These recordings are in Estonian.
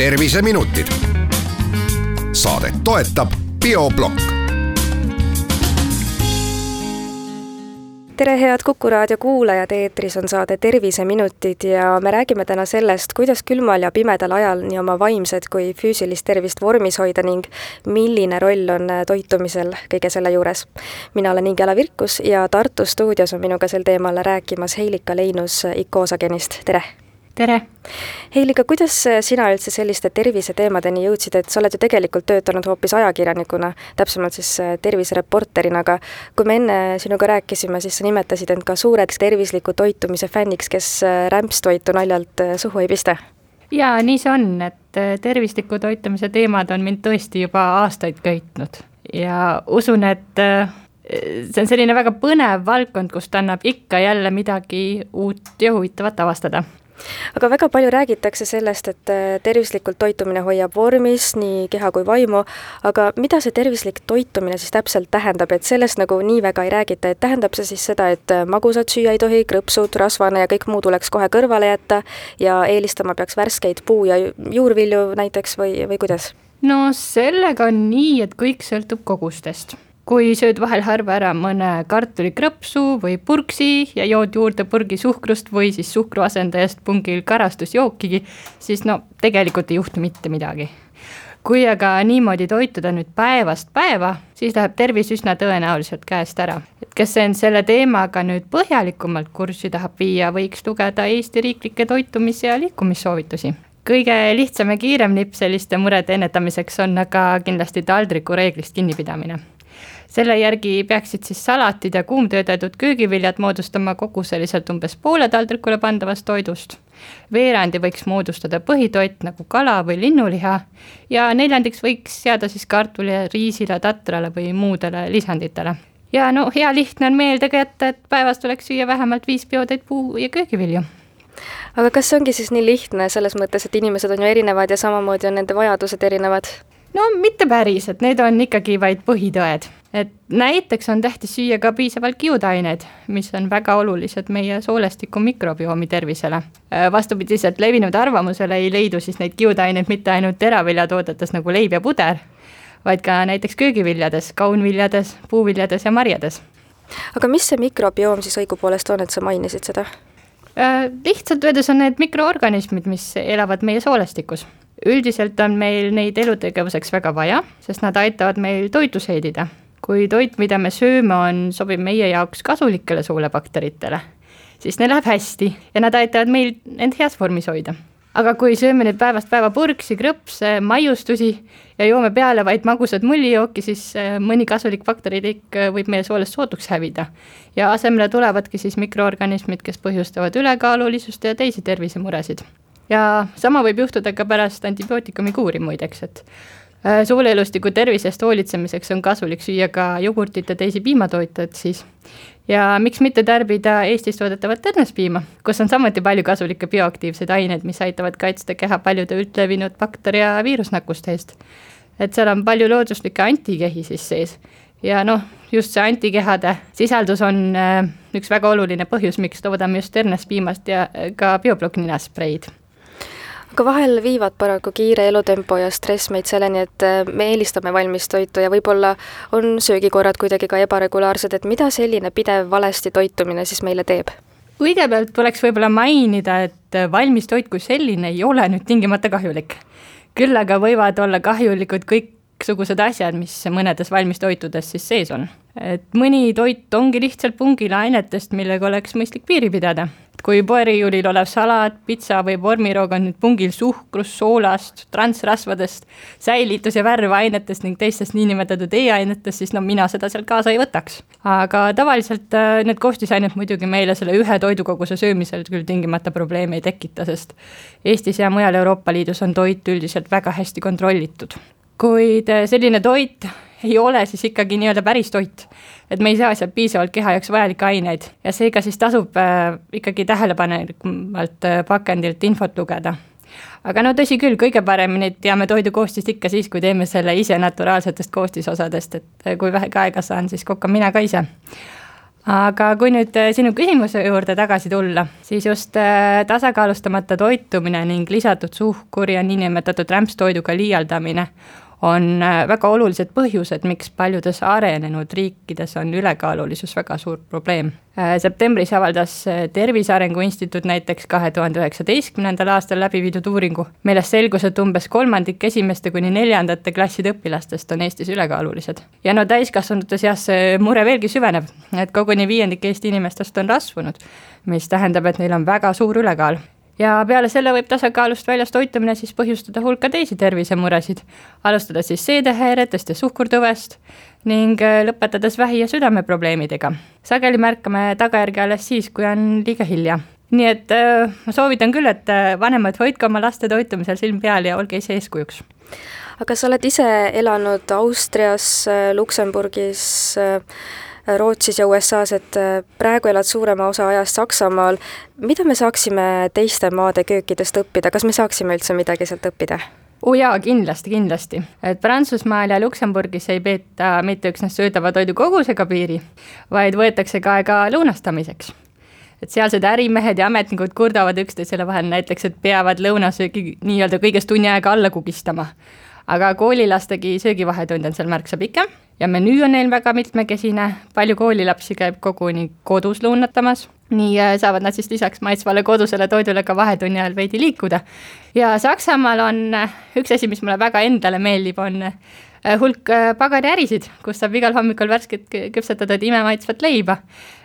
terviseminutid. saadet toetab Bioblokk. tere, head Kuku raadio kuulajad, eetris on saade Terviseminutid ja me räägime täna sellest, kuidas külmal ja pimedal ajal nii oma vaimset kui füüsilist tervist vormis hoida ning milline roll on toitumisel kõige selle juures. mina olen Ingela Virkus ja Tartu stuudios on minuga sel teemal rääkimas Heilika Leinus Icoosagenist, tere! Tere! Heilika, kuidas sina üldse selliste terviseteemadeni jõudsid, et sa oled ju tegelikult töötanud hoopis ajakirjanikuna, täpsemalt siis äh, tervisereporterina, aga kui me enne sinuga rääkisime, siis sa nimetasid end ka suureks tervisliku toitumise fänniks, kes äh, rämpstoitu naljalt äh, suhu ei pista. Jaa, nii see on, et tervisliku toitumise teemad on mind tõesti juba aastaid köitnud. Ja usun, et see on selline väga põnev valdkond, kust annab ikka jälle midagi uut ja huvitavat avastada aga väga palju räägitakse sellest, et äh, tervislikult toitumine hoiab vormis nii keha kui vaimu, aga mida see tervislik toitumine siis täpselt tähendab, et sellest nagu nii väga ei räägita, et tähendab see siis seda, et äh, magusat süüa ei tohi, krõpsud, rasvane ja kõik muu tuleks kohe kõrvale jätta ja eelistama peaks värskeid puu- ja juurvilju näiteks või, või kuidas? no sellega on nii, et kõik sõltub kogustest kui sööd vahel harva ära mõne kartulikrõpsu või purksi ja jood juurde purgi suhkrust või siis suhkru asendajast pungil karastusjookigi, siis no tegelikult ei juhtu mitte midagi. kui aga niimoodi toituda nüüd päevast päeva, siis läheb tervis üsna tõenäoliselt käest ära. et kes end selle teemaga nüüd põhjalikumalt kurssi tahab viia, võiks lugeda Eesti riiklikke toitumis- ja liikumissoovitusi kõige lihtsam ja kiirem nipp selliste murede ennetamiseks on aga kindlasti taldriku reeglist kinnipidamine selle järgi peaksid siis salatid ja kuumtöödeldud köögiviljad moodustama koguseliselt umbes poole taldrikule pandavast toidust. veerandi võiks moodustada põhitoit nagu kala või linnuliha ja neljandiks võiks jääda siis kartulile, riisile, tatrale või muudele lisanditele ja no hea lihtne on meelde jätta, et päevas tuleks süüa vähemalt viis peotäit puu- ja köögivilju aga kas see ongi siis nii lihtne selles mõttes, et inimesed on ju erinevad ja samamoodi on nende vajadused erinevad? no mitte päris, et need on ikkagi vaid põhitõed et näiteks on tähtis süüa ka piisavalt kiudaineid, mis on väga olulised meie soolestiku mikrobiomi tervisele. Äh, vastupidiselt levinud arvamusele ei leidu siis neid kiudaineid mitte ainult teraviljatoodetes nagu leib ja puder, vaid ka näiteks köögiviljades, kaunviljades, puuviljades ja marjades. aga mis see mikrobioom siis õigupoolest on, et sa mainisid seda? Äh, lihtsalt öeldes on need mikroorganismid, mis elavad meie soolestikus üldiselt on meil neid elutegevuseks väga vaja, sest nad aitavad meil toitu seedida kui toit, mida me sööme, on, sobib meie jaoks kasulikele soolebakteritele, siis neil läheb hästi ja nad aitavad meil end heas vormis hoida. aga kui sööme nüüd päevast päeva purksi, krõpse, maiustusi ja joome peale vaid magusat mullijooki, siis äh, mõni kasulik bakterilik äh, võib meie soolest sootuks hävida. ja asemele tulevadki siis mikroorganismid, kes põhjustavad ülekaalulisust ja teisi tervisemuresid. ja sama võib juhtuda ka pärast antibiootikumi kuuri muideks, et suuleelustiku tervisest hoolitsemiseks on kasulik süüa ka jogurtit ja teisi piimatoited siis. ja miks mitte tarbida Eestis toodetavat ternespiima, kus on samuti palju kasulikke bioaktiivseid aineid, mis aitavad kaitsta keha paljude üldlevinud bakter- ja viirusnakkuste eest. et seal on palju looduslikke antikehi siis sees ja noh, just see antikehade sisaldus on äh, üks väga oluline põhjus, miks toodame just ternespiimast ja äh, ka bioblokk ninaspreid aga vahel viivad paraku kiire elutempo ja stress meid selleni, et äh, me eelistame valmistoitu ja võib-olla on söögikorrad kuidagi ka ebaregulaarsed, et mida selline pidev valesti toitumine siis meile teeb? kõigepealt tuleks võib-olla mainida, et valmistoit kui selline ei ole nüüd tingimata kahjulik. küll aga võivad olla kahjulikud kõiksugused asjad, mis mõnedes valmistoitudes siis sees on. et mõni toit ongi lihtsalt pungil ainetest, millega oleks mõistlik piiri pidada kui poeriiulil olev salat, pitsa või vormiroog on nüüd pungil suhkrust, soolast, transrasvadest, säilitus- ja värvainetest ning teistest niinimetatud e-ainetest, siis no mina seda sealt kaasa ei võtaks. aga tavaliselt äh, need koostisained muidugi meile selle ühe toidukoguse söömisel küll tingimata probleemi ei tekita, sest Eestis ja mujal Euroopa Liidus on toit üldiselt väga hästi kontrollitud. Kuid äh, selline toit ei ole siis ikkagi nii-öelda päris toit. et me ei saa sealt piisavalt keha jaoks vajalikke aineid ja seega siis tasub äh, ikkagi tähelepanelikumalt äh, pakendilt infot lugeda. aga no tõsi küll, kõige paremini teame toidu koostist ikka siis, kui teeme selle ise naturaalsetest koostisosadest, et kui vähegi aega saan, siis kokkan mina ka ise aga kui nüüd sinu küsimuse juurde tagasi tulla, siis just tasakaalustamata toitumine ning lisatud suhkur ja niinimetatud rämpstoiduga liialdamine on äh, väga olulised põhjused, miks paljudes arenenud riikides on ülekaalulisus väga suur probleem. Äh, septembris avaldas äh, Tervise Arengu Instituut näiteks kahe tuhande üheksateistkümnendal aastal läbi viidud uuringu, millest selgus, et umbes kolmandik esimeste kuni neljandate klasside õpilastest on Eestis ülekaalulised. ja no täiskasvanute seas see mure veelgi süveneb, et koguni viiendik Eesti inimestest on rasvunud, mis tähendab, et neil on väga suur ülekaal ja peale selle võib tasakaalust väljas toitumine siis põhjustada hulka teisi tervisemuresid, alustades siis seedehäiretest ja suhkurtõvest ning äh, lõpetades vähi- ja südameprobleemidega. sageli märkame tagajärgi alles siis, kui on liiga hilja nii et äh, ma soovitan küll, et äh, vanemad, hoidke oma laste toitumisel silm peal ja olge ise eeskujuks. aga sa oled ise elanud Austrias, Luksemburgis äh,, Rootsis ja USA-s, et äh, praegu elad suurema osa ajast Saksamaal. mida me saaksime teiste maade köökidest õppida, kas me saaksime üldse midagi sealt õppida? oo oh jaa, kindlasti, kindlasti. et Prantsusmaal ja Luksemburgis ei peeta mitte üksnes söödava toidu kogusega piiri, vaid võetakse ka aega lõunastamiseks. et sealsed ärimehed ja ametnikud kurdavad üksteisele vahel näiteks, et peavad lõunasöögi nii-öelda kõigest tunni aega alla kugistama. aga koolilastegi söögivahetund on seal märksa pikem ja menüü on neil väga mitmekesine, palju koolilapsi käib koguni kodus lõunatamas, nii äh, saavad nad siis lisaks maitsvale kodusele toidule ka vahetunni ajal veidi liikuda. ja Saksamaal on äh, üks asi, mis mulle väga endale meeldib, on äh, hulk pagariärisid, kus saab igal hommikul värsket küpsetatud imemaitsvat leiba,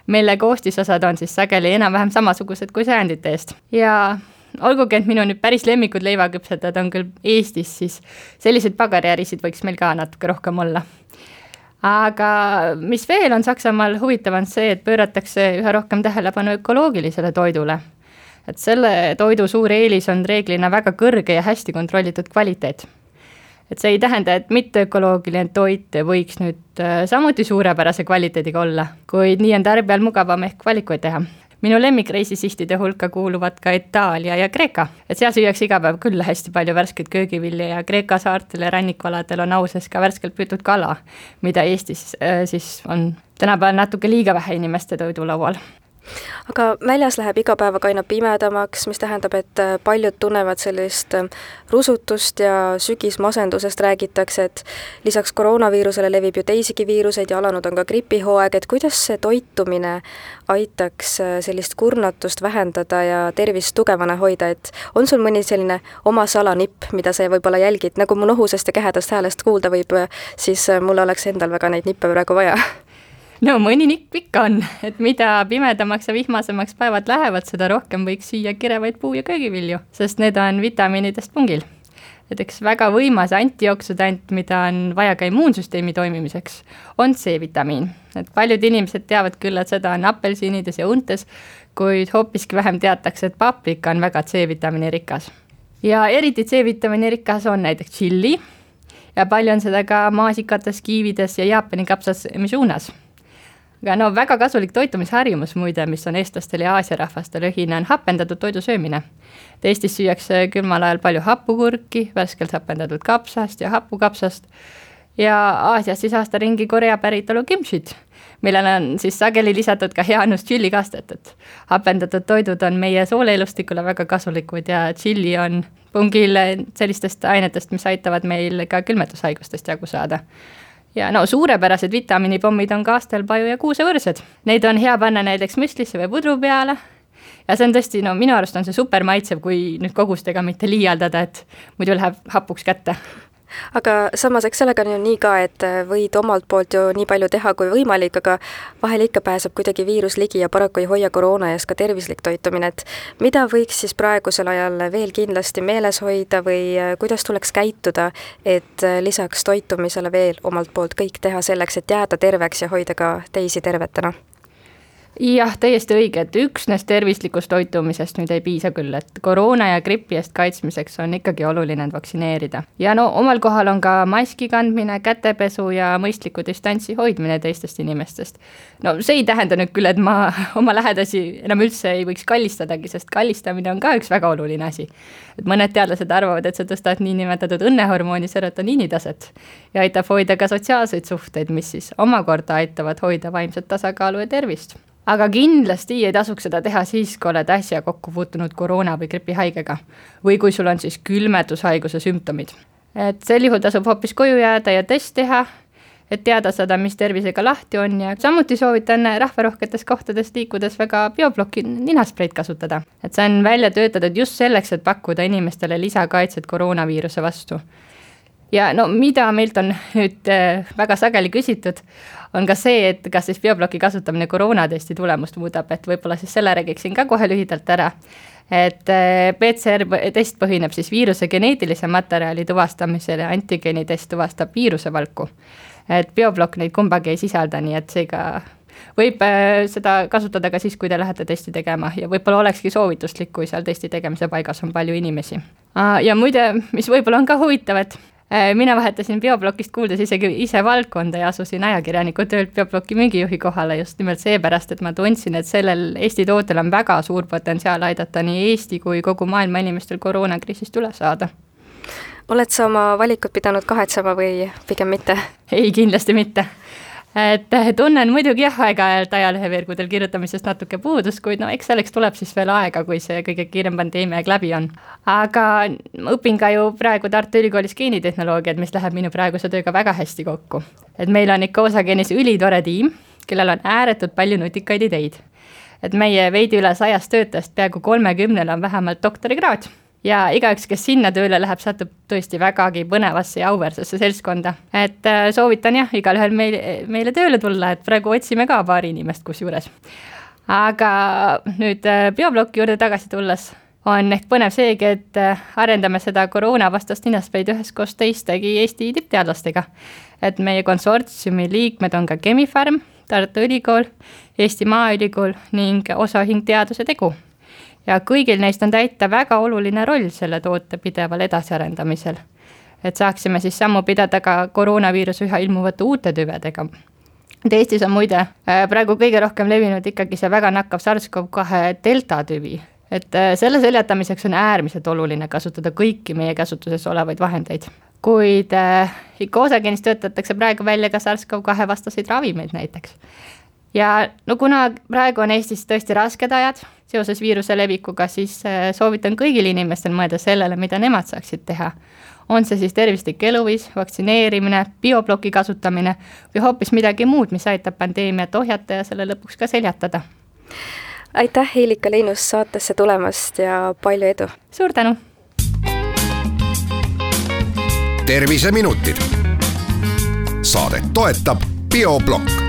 mille koostisosad on siis sageli enam-vähem samasugused kui sajandite eest. Ja olgugi, et minu nüüd päris lemmikud leivaküpsetajad on küll Eestis, siis selliseid pagariärisid võiks meil ka natuke rohkem olla aga mis veel on Saksamaal huvitav, on see, et pööratakse üha rohkem tähelepanu ökoloogilisele toidule. et selle toidu suur eelis on reeglina väga kõrge ja hästi kontrollitud kvaliteet. et see ei tähenda, et mitteökoloogiline toit võiks nüüd äh, samuti suurepärase kvaliteediga olla, kuid nii on tarbijal mugavam ehk valikuid teha minu lemmikreisisihtide hulka kuuluvad ka Itaalia ja Kreeka. et seal süüakse iga päev küll hästi palju värskeid köögivilju ja Kreeka saartel ja rannikualadel on au sees ka värskelt püütud kala, mida Eestis äh, siis on tänapäeval natuke liiga vähe inimeste toidulaual aga väljas läheb iga päevaga aina pimedamaks, mis tähendab, et äh, paljud tunnevad sellist äh, rusutust ja sügismasendusest räägitakse, et lisaks koroonaviirusele levib ju teisigi viiruseid ja alanud on ka gripihooaeg, et kuidas see toitumine aitaks äh, sellist kurnatust vähendada ja tervist tugevana hoida, et on sul mõni selline oma salanipp, mida sa võib-olla jälgid, nagu mu nohusest ja kehedast häälest kuulda võib, siis mul oleks endal väga neid nippe praegu vaja no mõni nipp ikka on, et mida pimedamaks ja vihmasemaks päevad lähevad, seda rohkem võiks süüa kirevaid puu- ja köögivilju, sest need on vitamiinidest pungil. et üks väga võimas antijooksudant, mida on vaja ka immuunsüsteemi toimimiseks, on C-vitamiin. et paljud inimesed teavad küll, et seda on apelsinides ja untes, kuid hoopiski vähem teatakse, et paprika on väga C-vitamiini rikas. ja eriti C-vitamiini rikas on näiteks tšilli ja palju on seda ka maasikates, kiivides ja Jaapani kapsas mizunas aga no väga kasulik toitumisharjumus muide, mis on eestlastel ja Aasia rahvastel ühine, on hapendatud toidu söömine. Eestis süüakse külmal ajal palju hapukurki, värskelt hapendatud kapsast ja hapukapsast. Ja Aasias siis aasta ringi Korea päritolu kimchit, millele on siis sageli lisatud ka heanus tšillikastet, et hapendatud toidud on meie sooleelustikule väga kasulikud ja tšilli on pungil sellistest ainetest, mis aitavad meil ka külmetushaigustest jagu saada ja no suurepärased vitamiinipommid on kaastelpaju ja kuusevõrsed. Neid on hea panna näiteks müslisse või pudru peale ja see on tõesti, no minu arust on see super maitsev, kui nüüd kogustega mitte liialdada, et muidu läheb hapuks kätte aga samas, eks sellega on ju nii ka, et äh, võid omalt poolt ju nii palju teha kui võimalik, aga vahel ikka pääseb kuidagi viirus ligi ja paraku ei hoia koroona eest ka tervislik toitumine, et mida võiks siis praegusel ajal veel kindlasti meeles hoida või äh, kuidas tuleks käituda, et äh, lisaks toitumisele veel omalt poolt kõik teha selleks, et jääda terveks ja hoida ka teisi tervetena? Jah, täiesti õige, et üksnes tervislikust toitumisest nüüd ei piisa küll, et koroona ja gripi eest kaitsmiseks on ikkagi oluline end vaktsineerida. ja no omal kohal on ka maski kandmine, kätepesu ja mõistliku distantsi hoidmine teistest inimestest. no see ei tähenda nüüd küll, et ma oma lähedasi enam üldse ei võiks kallistadagi, sest kallistamine on ka üks väga oluline asi. et mõned teadlased arvavad, et see tõstab niinimetatud õnnehormooni serotoniini taset ja aitab hoida ka sotsiaalseid suhteid, mis siis omakorda aitavad hoida vaimset tasakaalu ja tervist aga kindlasti ei tasuks seda teha siis, kui oled äsja kokku puutunud koroona või gripihaigega või kui sul on siis külmetushaiguse sümptomid. et sel juhul tasub hoopis koju jääda ja test teha, et teada saada, mis tervisega lahti on ja samuti soovitan rahvarohketes kohtades liikudes väga biobloki ninaspreid kasutada. et see on välja töötatud just selleks, et pakkuda inimestele lisakaitset koroonaviiruse vastu ja no mida meilt on nüüd äh, väga sageli küsitud, on ka see, et kas siis biobloki kasutamine koroonatesti tulemust muudab, et võib-olla siis selle räägiksin ka kohe lühidalt ära. et äh, PCR test põhineb siis viiruse geneetilise materjali tuvastamisel ja antigeenitest tuvastab viiruse valku. et bioblokk neid kumbagi ei sisalda, nii et seega võib äh, seda kasutada ka siis, kui te lähete testi tegema ja võib-olla olekski soovituslik, kui seal testi tegemise paigas on palju inimesi. ja muide, mis võib-olla on ka huvitav, et mina vahetasin bioblokist kuuldes isegi ise valdkonda ja asusin ajakirjaniku töölt biobloki müügijuhi kohale just nimelt seepärast, et ma tundsin, et sellel Eesti tootel on väga suur potentsiaal aidata nii Eesti kui kogu maailma inimestel koroonakriisist üle saada. oled sa oma valikut pidanud kahetsema või pigem mitte? ei, kindlasti mitte et eh, tunnen muidugi jah, aeg-ajalt ajaleheveergudel kirjutamisest natuke puudust, kuid no eks selleks tuleb siis veel aega, kui see kõige kiirem pandeemia aeg läbi on. aga ma õpin ka ju praegu Tartu Ülikoolis geenitehnoloogiat, mis läheb minu praeguse tööga väga hästi kokku. et meil on ikka Osageenis ülitore tiim, kellel on ääretult palju nutikaid ideid. et meie veidi üle sajast töötajast peaaegu kolmekümnel on vähemalt doktorikraad ja igaüks, kes sinna tööle läheb, satub tõesti vägagi põnevasse ja auväärsesse seltskonda. et äh, soovitan jah, igalühel meil, meile tööle tulla, et praegu otsime ka paari inimest kusjuures. aga nüüd äh, biobloki juurde tagasi tulles on ehk põnev seegi, et äh, arendame seda koroonavastast ninaspreid üheskoos teistegi Eesti tippteadlastega. et meie konsortsiumi liikmed on ka Chemi-Pharm, Tartu Ülikool, Eesti Maaülikool ning osaühing Teaduse Tegu ja kõigil neist on täita väga oluline roll selle toote pideval edasiarendamisel. et saaksime siis sammu pidada ka koroonaviiruse üha ilmuvate uute tüvedega. et Eestis on muide äh, praegu kõige rohkem levinud ikkagi see väga nakkav SARS-CoV-2 delta tüvi, et äh, selle seljatamiseks on äärmiselt oluline kasutada kõiki meie käsutuses olevaid vahendeid kuid äh, ikka osageenis töötatakse praegu välja ka SARS-CoV-2 vastaseid ravimeid näiteks ja no kuna praegu on Eestis tõesti rasked ajad seoses viiruse levikuga, siis äh, soovitan kõigil inimestel mõelda sellele, mida nemad saaksid teha. on see siis tervislik eluviis, vaktsineerimine, biobloki kasutamine või hoopis midagi muud, mis aitab pandeemiat ohjata ja selle lõpuks ka seljatada. aitäh, Heilika Leinus saatesse tulemast ja palju edu! suur tänu! terviseminutid. saadet toetab bioblokk